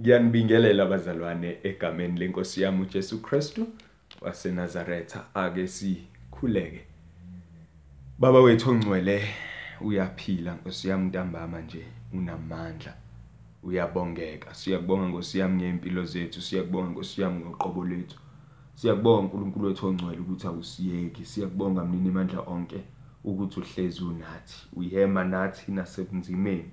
Ngiyanibingelela bazalwane egameni lenkosi yami uJesu Kristu waseNazaretha ake sikhuleke. Baba wethu ongcwele uyaphila Nkosi yami ntambama nje unamandla. Uyabongeka. Siyakubonga Nkosi yami ngempilo zethu, siyakubonga Nkosi yami ngoqobo lethu. Siyakubonga uNkulunkulu wethu ongcwele ukuthi awusiyeki. Siyakubonga mnini amandla onke ukuthi uhlezi unathi. Uyihema nathi nasebunzimeni.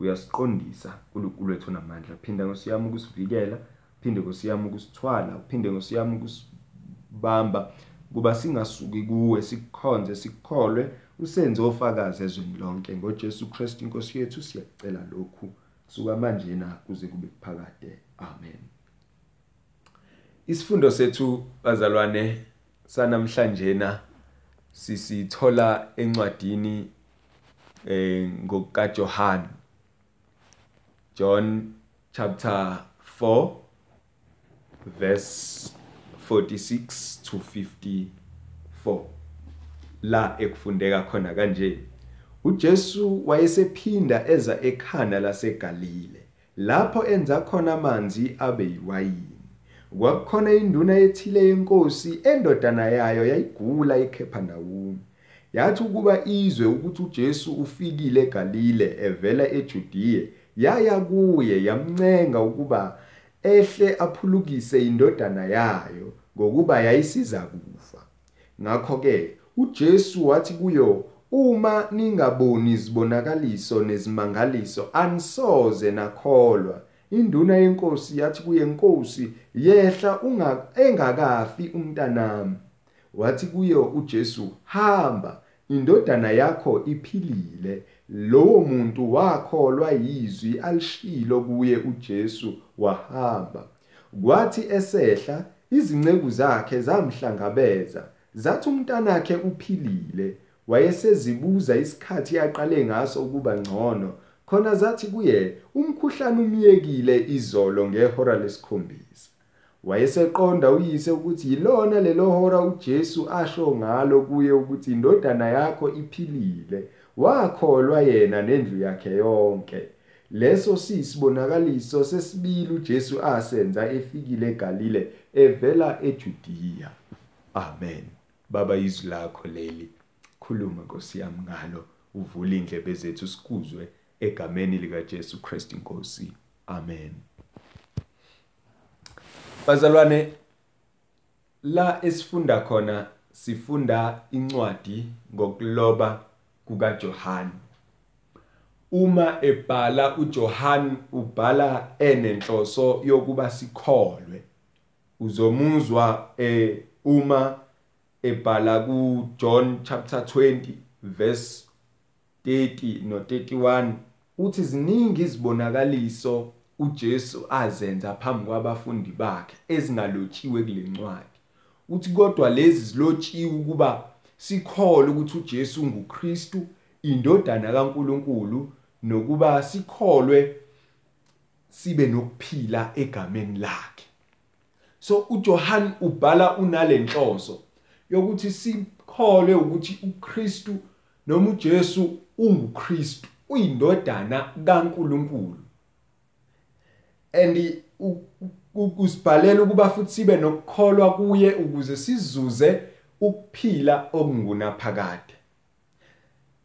Uyasiqondisa uNkulunkulu wethu onamandla. Phinda Nkosi yami ukusivikela, phinde Nkosi yami ukusithwala, phinde Nkosi yami ukusibamba. Kuba singasuki kuwe sikukhonze sikukholwe usenze ofakazi ezweni lonke. ngoJesu Kristu inkosi yethu siyakucela lokhu. Suka manje na kuze kube kuphakade. Amen. Isifundo sethu bazalwane sanamhlanje na sisithola encwadini eh ngokaJohn John chapter 4 verse 46 to 54 la ekufundeka khona kanje. uJesu wayesephinda eza ekhana laseGalile lapho enza khona amanzi abe yiwayini. Kwakukhona induna ethile yenkosi endodana yayo yayigula eKhephanawumi yathi ukuba izwe ukuthi uJesu ufikile eGalile evela eJudiya yaya kuye yamncenga ukuba ehle aphulukise indodana yayo ngokuba yayisiza kufa. Ngakho ke uJesu wathi kuyo uma ningaboni izibonakaliso nezimangaliso anisoze nakholwa. Induna yenkosi yathi kuye nkosi yehla engakafi umntanami. Wathi kuyo uJesu hamba indodana yakho iphilile. Lowo muntu wakholwa yizwi alishilo kuye uJesu wahamba. Kwathi esehla izinceku zakhe zamhlangabeza zathi umntanakhe uphilile. Wayesezibuza isikhathi yaqale ngaso ukuba ngcono khona zathi kuye umkhuhlane umiyekile izolo ngehora lesikhombisa. Wayeseqonda uyise ukuthi yilona lelo hora uJesu asho ngalo kuye ukuthi indodana yakho iphilile. Wakholwa yena nendlu yakhe yonke. Leso sisibonakaliso sesibili uJesu asenza efikile eGalile evela eJudiya. Amen. Baba izwi lakho leli. Khuluma Nkosi yami ngalo. Uvule indlebe zethu sikuzwe egameni lika Jesu Christ inkosi amen. Bazalwane la esifunda khona sifunda incwadi ngokuloba kukaJohn uma ebhala uJohn ubhala enenhloso yokuba sikholwe uzomuzwa eh uma ebhala kuJohn chapter 20 verse 30 no 31 uthi ziningi izibonakaliso uJesu azenza phambi kwabafundi bakhe ezingalotshiwe kulencwadi uthi kodwa lezi zilotshiwe ukuba sikholwe ukuthi uJesu unguKristu indodana kaNkuluNkulu nokuba sikholwe sibe nokuphila egameni lakhe. So uJohn ubhala unalenhloso yokuthi sikholwe ukuthi uKristu noma uJesu unguKristu uyindodana kaNkuluNkulu. And usibhalela ukuba futhi sibe nokukholwa kuye ukuze sizuze ukuphila okungunaphakade.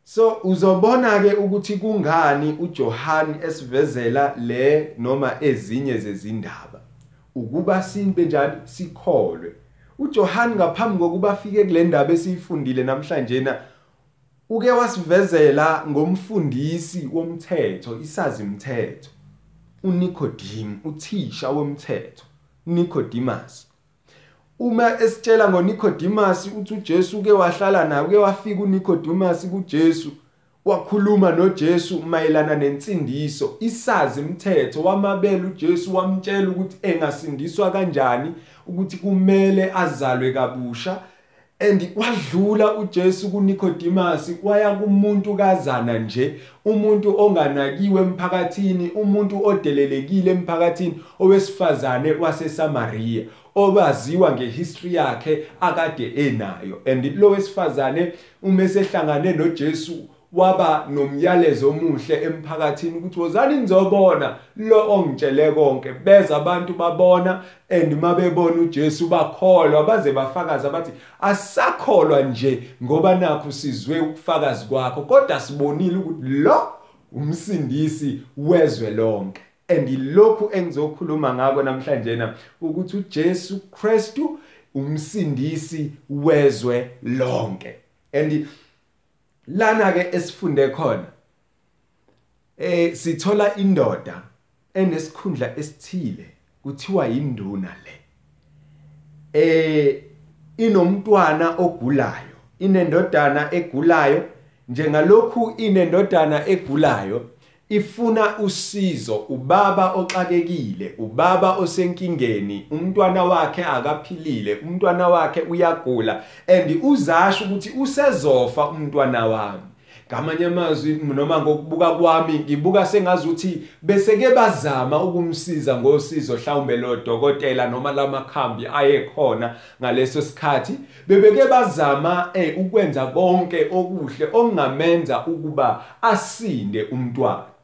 So uzobona ke ukuthi kungani uJohn esivezela le noma ezinye zezindaba? Ukuba sibe njani sikholwe. uJohn ngaphambi kokuba afike kule ndaba esiyifundile namhlanje na uke wasivezela ngomfundisi womthetho isazi umthetho uNicodemus uthisha womthetho Nicodemus. Uma esitshela ngoNicodemus uthi uJesu ke wahlala naye uke wafika uNicodemus kuJesu wakhuluma noJesu mayelana nensindiso. Isazi umthetho wamabele uJesu wamtshela ukuthi engasindiswa kanjani ukuthi kumele azalwe kabusha. And wadlula uJesu kuNicodemus waya kumuntu kazana nje umuntu onganakiwe emphakathini umuntu odelelekile emphakathini owesifazane waseSamaria obaziwa ngehistory yakhe akade enayo. And lo wesifazane uma esehlangane noJesu waba nomyalezo omuhle emphakathini ukuthi wozani nizobona lo ongitshele konke. Beza abantu babona and mabebona uJesu bakholwa baze bafakaza bathi asakholwa nje ngoba nakho sizwe ukufakazi kwakho kodwa sibonile ukuthi lo umsindisi wezwe lonke. And ilokhu engizokhuluma ngako namhlanje na ukuthi uJesu Kristu umsindisi wezwe lonke. And lana ke esifunde khona eh sithola indoda enesikhundla esithile kuthiwa induna le. Eh inomntwana ogulayo inendodana egulayo. Njengalokhu inendodana egulayo ifuna usizo ubaba oxakekile ubaba osenkingeni umntwana wakhe akaphilile umntwana wakhe uyagula and uzasho ukuthi usezofa umntwana wami. Ngamanye amazwi noma ngokubuka kwami ngibuka sengazuthi bese ke bazama ukumsiza ngosizo mhlawumbe lo dokotela noma lamakhambi ayekhona ngaleso sikhathi bebeke bazama eh ukwenza konke okuhle okungamenza ukuba asinde umntwana.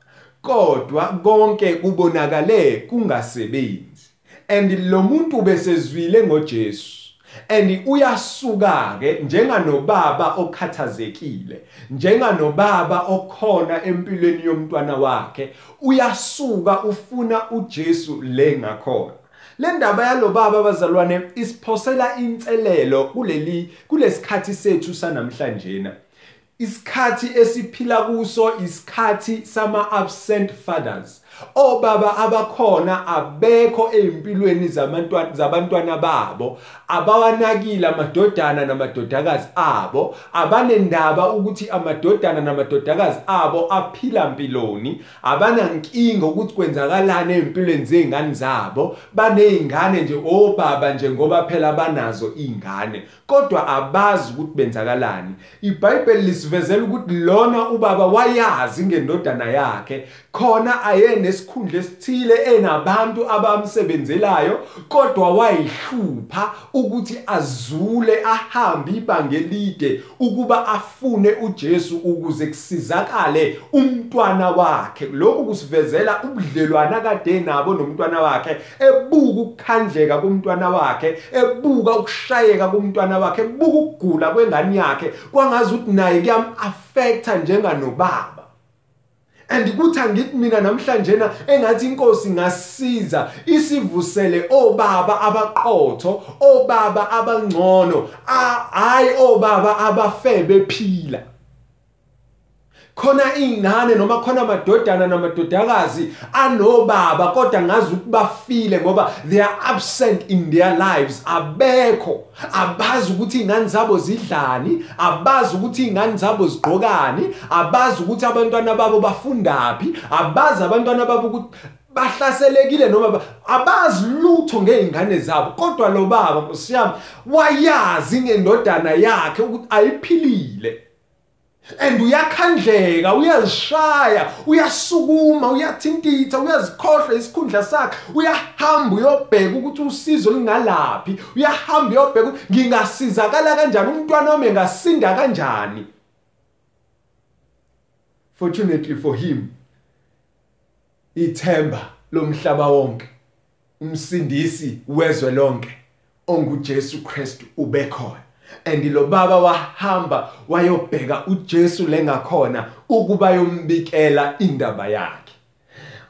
Kodwa konke kubonakale kungasebenzi. And lo muntu besezwile ngoJesu and uyasuka ke njenganobaba okhathazekile njenganobaba okhona empilweni yomntwana wakhe uyasuka ufuna uJesu le ngakhona. Le ndaba yalo baba abazalwane isiphosela inselelo kuleli kulesikhathi sethu sanamhlanje na. Isikhathi esiphila kuso isikhathi sama absent fathers. Obaba abakhona abekho ezimpilweni zabantwana zabantwana babo abawanakile amadodana namadodakazi abo abanendaba ukuthi amadodana namadodakazi abo aphila impiloni abanankinga ukuthi kwenzakalani ezimpilweni zezingane zabo banezingane nje obaba nje ngoba phela banazo izingane kodwa abazi ukuthi benzakalani. iBhayibheli lisivezela ukuthi lona ubaba wayazi ngendodana yakhe khona ayene nesikhundla esithile enabantu abamsebenzelayo kodwa wayihlupha ukuthi azule ahambe ibanga elide ukuba afune uJesu ukuze kusizakale umntwana wakhe. Lokhu kusivezela ubudlelwana kade nabo nomntwana wakhe ebuka ukukhandleka kumntwana wakhe ebuka ukushayeka kumntwana wakhe ebuka ukugula kwengane yakhe kwangazi ukuthi naye kuyam affecta njenganobaba. And kuthi angithi mina namhlanje na engathi inkosi ngasiza isivusele obaba abaqotho obaba abangcono hayi obaba abafe bephila khona ingane noma khona amadodana namadodakazi anobaba kodwa ngazi ukuthi bafile ngoba they are absent in their lives. Abekho. Abazi ukuthi ingane zabo zidlani abazi ukuthi ingane zabo zigqokani abazi ukuthi abantwana babo bafundaphi abazi abantwana babo ukuthi bahlaselekile noma abazi lutho ngeingane zabo. Kodwa lo baba nkosiyami wayazi ngendodana yakhe ukuthi ayiphilile. And uyakhandleka uyazishaya uyasukuma uyathintitha uyazikhohlwa isikhundla sakhe. Uyahamba uyobheka ukuthi usizo lingalaphi uyahamba uyobheka ngingasizakala kanjani umntwana wami engasinda kanjani. Fortunately for him ithemba lomhlaba wonke umsindisi wezwe lonke onguJesu Kristu ubekhona. And lo baba wahamba wayobheka uJesu lengakhona ukuba yombikela indaba yakhe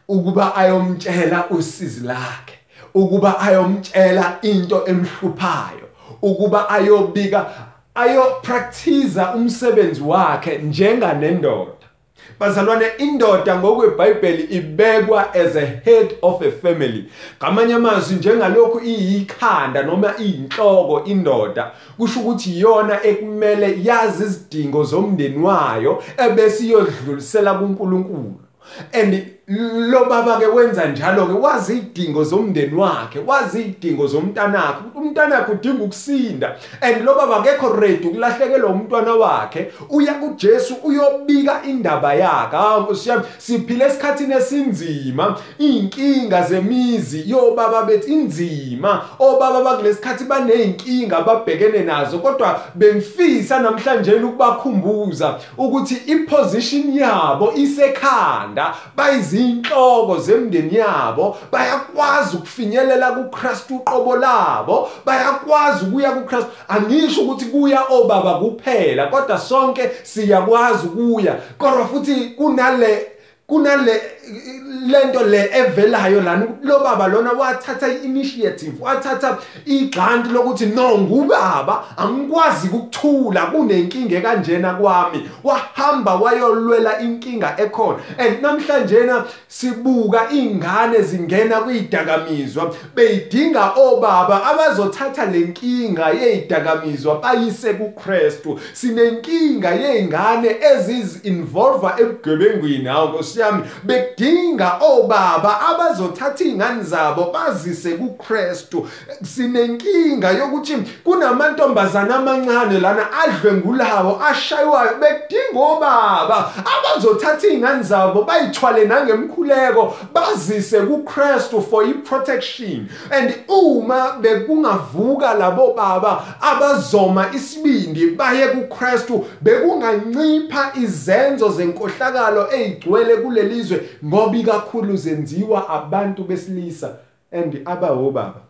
ukuba ayomtshela usizi lakhe ukuba ayomtshela into emhluphayo ukuba ayobika ayopractice umsebenzi wakhe njenganendoda. Bazalwane indoda ngokweBhayibheli ibekwa as a head of a family. Ngamanye amazwi njengalokhu iyikhanda noma iyinhloko indoda kusho ukuthi iyona ekumele yazi izidingo zomndeni wayo ebese iyodlulisela kuNkulunkulu. And lo baba ke wenza njalo ke wazi idingo zomndeni wakhe wazi idingo zomntanakhe. Umntanakhe udinga ukusinda and lo baba akekho ready ukulahlekelwa umntwana wakhe. Uya kuJesu uyobika indaba yakhe. Siyami siphile esikhathini esinzima. Inkinga zemizi yobaba bethi inzima. Obaba bakulesikhathi baneyinkinga ababhekene nazo kodwa bengifisa namhlanje ukubakhumbuza ukuthi iposition yabo isekhanda bayizinhloko zemndeni yabo bayakwazi ukufinyelela kuKristu uqobo labo bayakwazi ukuya kuKristu. Angisho ukuthi kuya obaba kuphela kodwa sonke siyakwazi ukuya. Kodwa futhi kunale kunale lento le evelayo lana lo baba lona wathatha initiative wathatha igranti lokuthi no ngubaba angikwazi ukuthula kunenkinga kanjena kwami. Wahamba wayolwela inkinga ekhona. And namhlanje na sibuka ingane zingena kwidakamizwa beyidinga obaba abazothatha lenkinga yezidakamizwa bayise kuKristu sinenkinga yezingane ezizi involve ebugebengwini hawo nkosiyami bedinga obaba abazothatha izingane zabo bazise kuKristu. Sinenkinga yokuthi kunamantombazana amancane lana adlwengulawo ashaywayo. Bedinga obaba abazothatha izingane zabo bayithwale nangemkhuleko bazise kuKristu for iprotection. And uma bekungavuka labo baba abazoma isibindi baye kuKristu bekungancipha izenzo zenkohlakalo ezigcwele kulelizwe ngoba ikakhulu zenziwa abantu besilisa and abahobaba.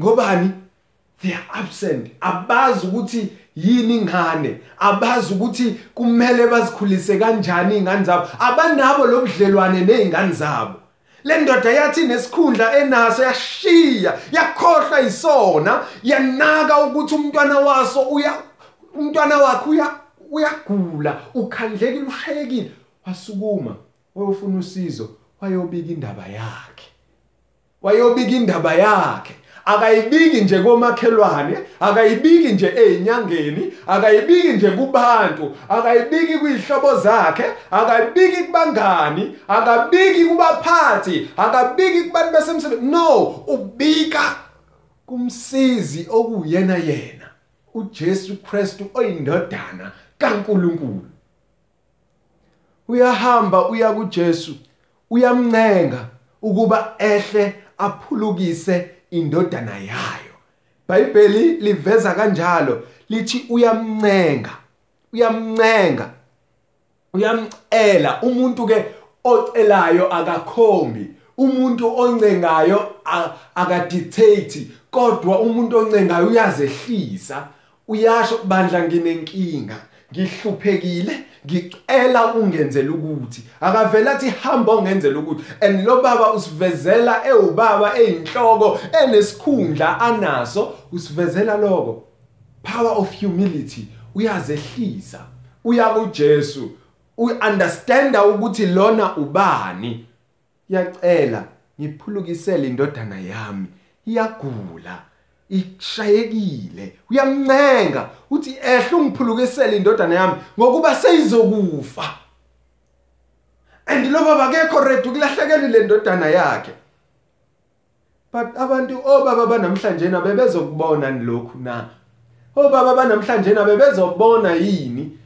Ngobani? They are absent. Abazi ukuthi yini ingane. Abazi ukuthi kumele bazikhulise kanjani izingane zabo. Abanabo lobudlelwane nezingane zabo. Le ndoda yathi nesikhundla enaso yashiya yakhohlwa isona yanaka ukuthi umntwana waso uya umntwana wakhe uya uyagula ukhandlekile ushayekile wasukuma wayofuna usizo wayobika indaba yakhe. Wayobika indaba yakhe. Akayibiki nje komakhelwane akayibiki nje ezinyangeni akayibiki nje kubantu akayibiki kwihlobo zakhe akayibiki kubangani akabiki kubaphathi akabiki kubantu basemsebenzi no ubika kumsizi okuyena yena uJesu Kristu oyindodana kaNkuluNkulu. Uyahamba uya kuJesu uyamncenga ukuba ehle aphulukise indodana yayo. iBhayibheli liveza kanjalo lithi uyamncenga uyamncenga uyamcela. Umuntu ke ocelayo akakhombi umuntu oncengayo akadictate kodwa umuntu oncengayo uyazehlisa. Uyasho bandla nginenkinga. Ngihluphekile ngicela ungenzele ukuthi. Akavela athi hamba ongenzele ukuthi. And lo baba usivezela ewubaba eyinhloko enesikhundla anaso usivezela lokho power of humility uyazehlisa. Uya kuJesu. Uunderstanda ukuthi lona ubani. Yacela ngiphulukisele indodana yami. Iyagula. Ishayekile uyamncenga uthi ehle ungiphulukisele indodana yami ngokuba seyizokufa. And lo baba akekho ready ukulahlekela le ndodana yakhe. But abantu obaba banamhlanje nabe bezokubona lokhu na? Obaba banamhlanje nabe bezobona yini?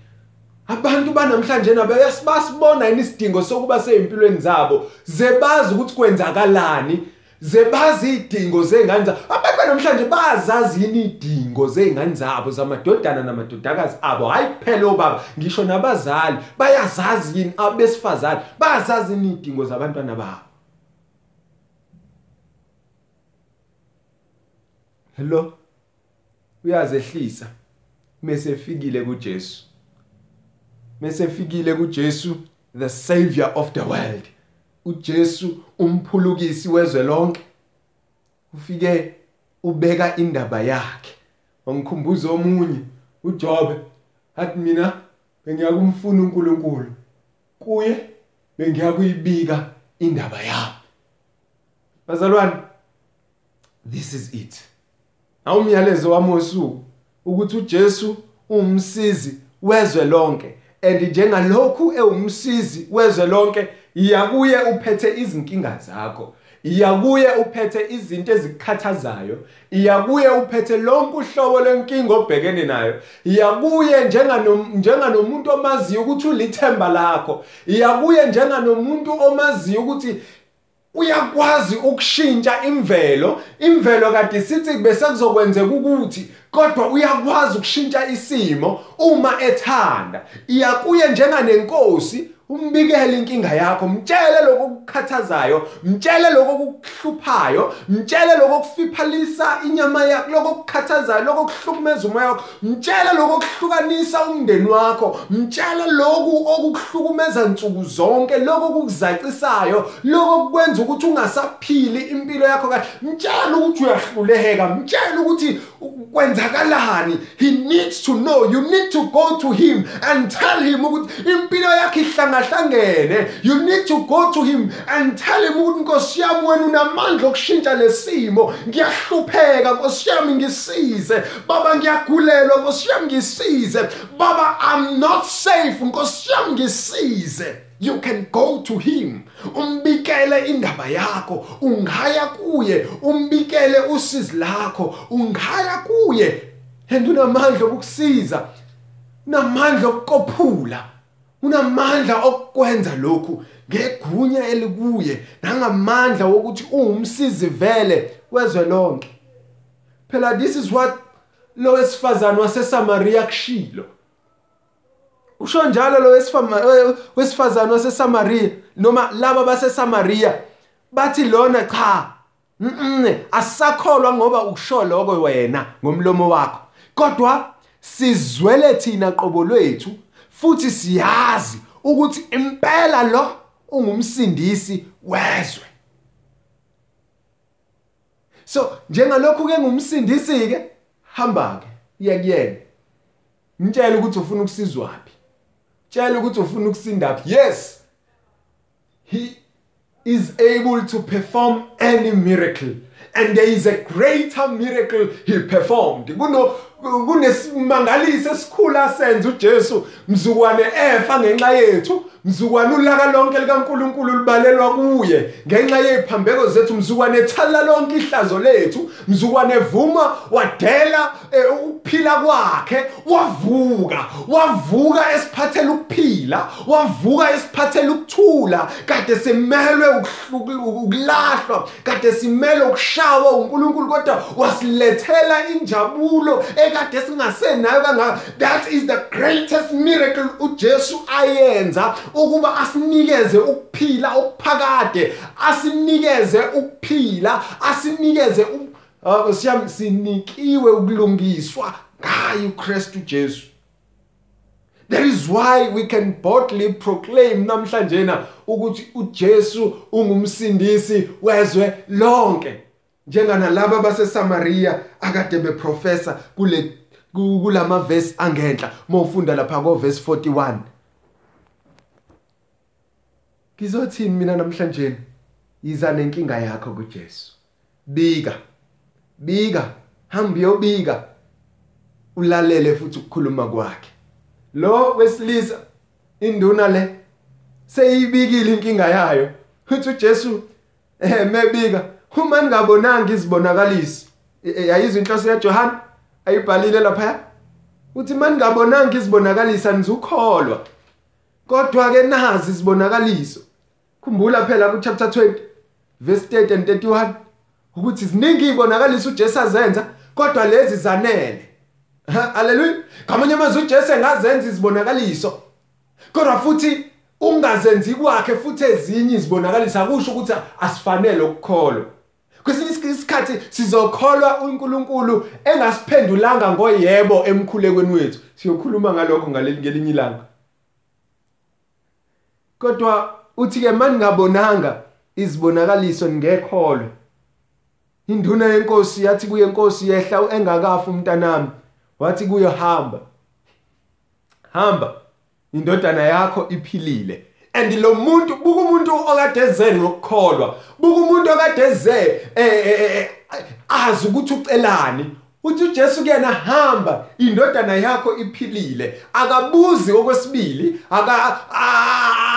Abantu banamhlanje nabe basibona yini isidingo sokuba sezimpilweni zabo? Zebazi ukuthi kwenzakalani? Zebazi idingo zengane zabo. Abantu namhlanje bazazi yini idingo zengane zabo zamadodana namadodakazi abo? Hayi kuphela obaba ngisho nabazali bayazazi yini abesifazane? Bayazazi yini idingo zabantwana babo? Hello? Uyazehlisa? Mesefikile kuJesu. Mesefikile kuJesu the savior of the world. uJesu umphulukisi wezwe lonke ufike ubeka indaba yakhe. Wangikhumbuza omunye uJobe athi mina bengiyakumfuna uNkulunkulu kuye bengiyakuyibika indaba yami. Bazalwane this is it. Awumyalezo wami osuku ukuthi uJesu umsizi wezwe lonke and njengalokhu ewumsizi wezwe lonke iyakuye uphethe izinkinga zakho. Iyakuye uphethe izinto ezikhathazayo. Iyakuye uphethe lonke uhlobo lenkinga obhekene nayo. Iyakuye njenganomuntu omaziyo ukuthi ulithemba lakho. Iyakuye njenganomuntu omaziyo ukuthi uyakwazi ukushintsha imvelo. Imvelo kade sithi bese kuzokwenzeka ukuthi kodwa uyakwazi ukushintsha isimo uma ethanda. Iyakuye njenganenkosi umbikele inkinga yakho mtshele lokho okukhathazayo mtshele lokho okukuhluphayo mtshele lokho okufiphalisa inyama yakho lokho okukhathazayo lokho okuhlukumeza umoya wakho mtshele lokho okuhlukanisa umndeni wakho mtshele lokhu okukuhlukumeza nsuku zonke lokho okukuzacisayo lokho okukwenza ukuthi ungasaphili impilo yakho kahle. Mtshele ukuthi uyahluleka mtshele ukuthi kwenzakalani. He needs to know you need to go to him and tell him ukuthi impilo yakhe ihlangahlangene you need to go to him and tell him ukuthi nkosi yami wena unamandla okushintsha lesimo ngiyahlupheka nkosi yami ngisize. Baba ngiyagulelwa nkosi yami ngisize. Baba i'm not safe nkosi yami ngisize. You can go to him. Umbikele indaba yakho. Ungaya kuye. Umbikele usizi lakho. Ungaya kuye. And unamandla okukusiza. Unamandla okukophula. Unamandla okukwenza lokhu. Ngegunya elikuye nangamandla wokuthi uwumsizi vele wezwe lonke phela this is what lo wesifazana waseSamaria kushilo. Usho njalo lo wesifazana waseSamaria noma laba baseSamaria bathi lona cha mhm asakholwa ngoba usho lokho wena ngomlomo wakho. Kodwa sizwele thina qobo lwethu futhi siyazi ukuthi impela lo ungumsindisi wezwe. So njengalokhu ke ngumsindisi ke hamba ke iya kuyena mtshela ukuthi ufuna ukusizwaphi tshela ukuthi ufuna ukusindaphi yes he is able to perform any miracle. And there is a greater miracle he performed. Kuno kunesimangaliso esikhulu asenze uJesu mzukwane efa ngenxa yethu mzukwane ulaka lonke likaNkuluNkulu libalelwa kuye. Ngenxa yeziphambeko zethu mzukwane ethala lonke ihlazo lethu mzukwane vuma wadela eh, ukuphila kwakhe wavuka wavuka esiphathela ukuphila wavuka esiphathela ukuthula kade simelwe ukulahlwa kade simelwe ukushawa uNkulunkulu kodwa wasilethela injabulo ekade singasenayo kangaka. That is the greatest miracle uJesu ayenza ukuba asinikeze ukuphila okuphakade asinikeze ukuphila asinikeze uh, siyam sinikiwe ukulungiswa ngayo uKristu Jesu. That is why we can boldly proclaim namhlanje na ukuthi uJesu ungumsindisi wezwe lonke. Njengana laba baseSamaria akade beprofessa kule kulama verse angenhla mawufunda lapha ko verse 41 Ngizothini mina namhlanje? Yiza nenkinga yakho kuJesu. Bika bika hamba uyobika ulalele futhi ukukhuluma kwakhe. Lo wesilisa induna le seyibikile inkinga yayo. Uthi uJesu eh mebika. Uma ningabonanga izibonakalisi. Yayizwa inhloso yaJohana ayibhalile lapha uthi maningabonanga izibonakalisa nizukholwa kodwa ke nazi izibonakaliso. Khumbula phela ku chapter 20 verse 30 and 31 ukuthi ziningi izibonakaliso uJesu azenza kodwa lezi zanele. Haleluya ngamanye amazwi uJesu engazenza izibonakaliso kodwa futhi ungazenzi kwakhe futhi ezinye izibonakaliso akusho ukuthi asifanele ukukholwa kwesinye isikhathi sizokholwa uNkulunkulu engasiphendulanga ngoyebo emkhulekweni wethu. Siyokhuluma ngalokho ngelinye ilanga. Kodwa uthi ke maningabonanga izibonakaliso ningekholwe. Induna yenkosi yathi kuye inkosi yehla engakafa umntanami. Wathi kuyo hamba hamba indodana yakho iphilile. And lo muntu buka umuntu okade eze ngokukholwa buka umuntu okade eze eh, eh, eh, azi ukuthi ucelani. Uthi uJesu kuyena hamba indodana yakho iphilile. Akabuzi okwesibili aka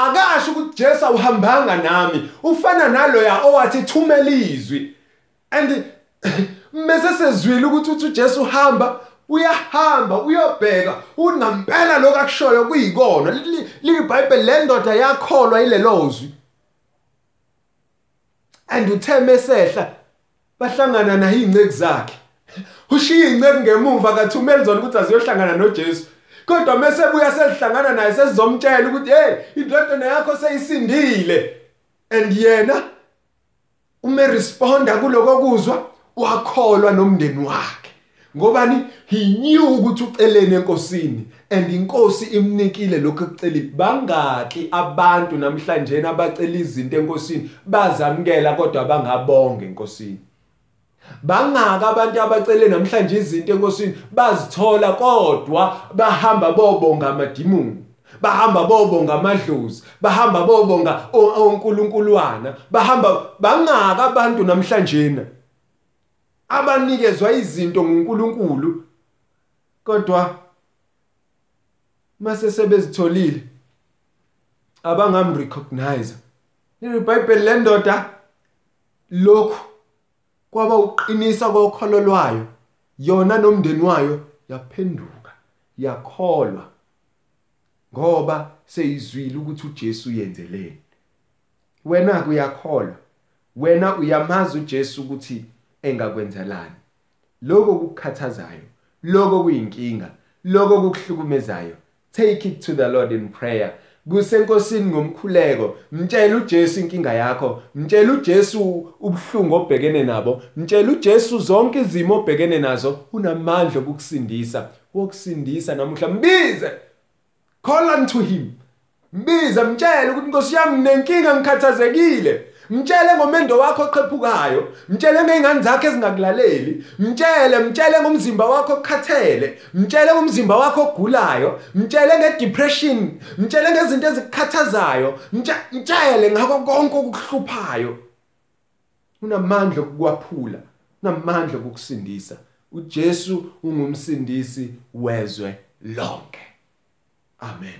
akasho ukuthi Jesu awuhambanga nami. Ufana naloya owathi thumela izwi. And mase sezwile ukuthi uthi uJesu hamba uyahamba uyobheka. Unampela lokho akushoyo kuyikona liBhayibheli le ndoda yakholwa ilelo zwi. And uthe mesehla bahlangana naye ingceki zakhe. Ushiya ingceki ngemuva kathumeli zona ukuthi aziyohlangana noJesu. Kodwa mase buya selihlangana naye sesizomtshela ukuthi hey indodana yakho seyisindile. And yena ume responda kuloko kuzwa wakholwa nomndeni wakhe. Ngobani? He knew ukuthi ucelene enkosini and inkosi imnikile lokho ekuceli bangaki abantu namhlanje abacela izinto enkosini bazamkela kodwa bangabonga enkosini. Bangaka abantu abacele namhlanje izinto enkosini bazithola kodwa bahamba bobonga amadimoni bahamba bobonga amadlozi bahamba bobonga onkulunkuluwana bahamba bangaka abantu namhlanje na? Abanikezwa izinto nguNkulunkulu kodwa mase sebezitholile abangamrecognize iBhayibheli lendoda lokhu kwaba uqinisa kokholo lwayo yona nomndeni wayo yaphenduka yakholwa ngoba seyizwile ukuthi uJesu uyenzeleni. Wena kuyakholwa wena uyamazi uJesu ukuthi engakwenzelani. Lokho kukhathazayo lokho kuyinkinga lokho kukuhlukumezayo. Take it to the Lord in prayer. Kusenkosini ngomkhuleko mtshela uJesu inkinga yakho mtshela uJesu ubuhlungu obhekene nabo mtshela uJesu zonke izimo obhekene nazo. Unamandla okukusindisa wokusindisa namuhla. Mbize! Call unto him. Mbize mtshele ukuthi Nkosi yami nenkinga ngikhathazekile. Mtshele ngomendo wakho oqhephukayo, mtshele ngezingane zakhe ezingakulaleli, mtshele mtshele ngomzimba wakho okhathele, mtshele ngomzimba wakho ogulayo, mtshele ngedepression, mtshele ngezinto ezikukhathazayo, mtshele ngakho konke okukuhluphayo. Unamandla okukwaphula, unamandla okukusindisa. uJesu ungumsindisi wezwe lonke. Amen.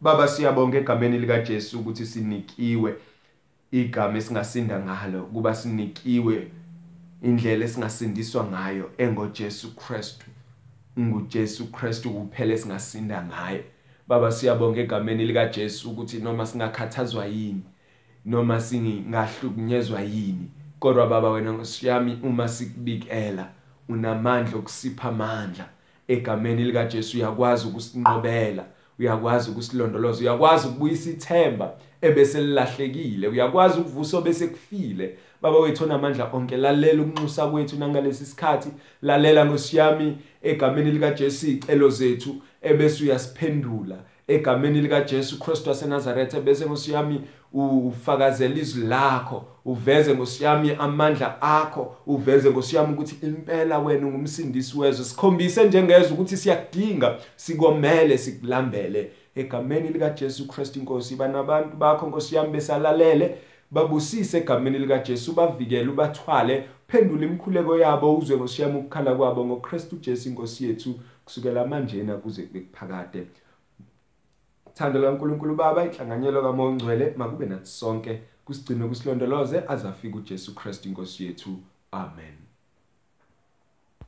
Baba siyabonga egameni lika Jesu ukuthi sinikiwe igama esingasinda ngalo kuba sinikiwe indlela esingasindiswa ngayo engoJesu Kristu. nguJesu Kristu kuphela esingasinda ngaye. Baba siyabonga egameni lika Jesu ukuthi noma singakhathazwa yini noma singahlukunyezwa yini. Kodwa baba wena ngosiyami uma sikubikela unamandla okusipha amandla. Egameni lika Jesu uyakwazi ukusinqobela uyakwazi ukusilondoloza uyakwazi ukubuyisa ithemba. Ebese lilahlekile uyakwazi ukuvusa obese kufile. Baba wethu onamandla onke lalela ukunxusa kwethu nangalesi sikhathi. Lalela ngosiyami egameni lika Jesu icelo zethu ebese uyasiphendula. Egameni lika Jesu Kristu waseNazaretha bese ngosiyami ufakazela izwi lakho. Uveze ngosiyami amandla akho. Uveze ngosiyami ukuthi impela wena ungumsindisi wezwe. Sikhombise njengezwe ukuthi siyakudinga sikomele sikulambele. Egameni lika Jesu Kristu inkosi banabantu bakho nkosi yami besalalele babusise egameni lika Jesu bavikele ubathwale phendula imikhuleko yabo uzwe ngosiyami ukukhala kwabo ngoKristu Jesu inkosi yethu kusukela manje na kuze bekuphakade Thando laNkulunkulu Baba inhlanganyelo kaMoya Ongcwele makube nathi sonke kusigcine kusilondoloze azafika uJesu Kristu inkosi yethu. Amen.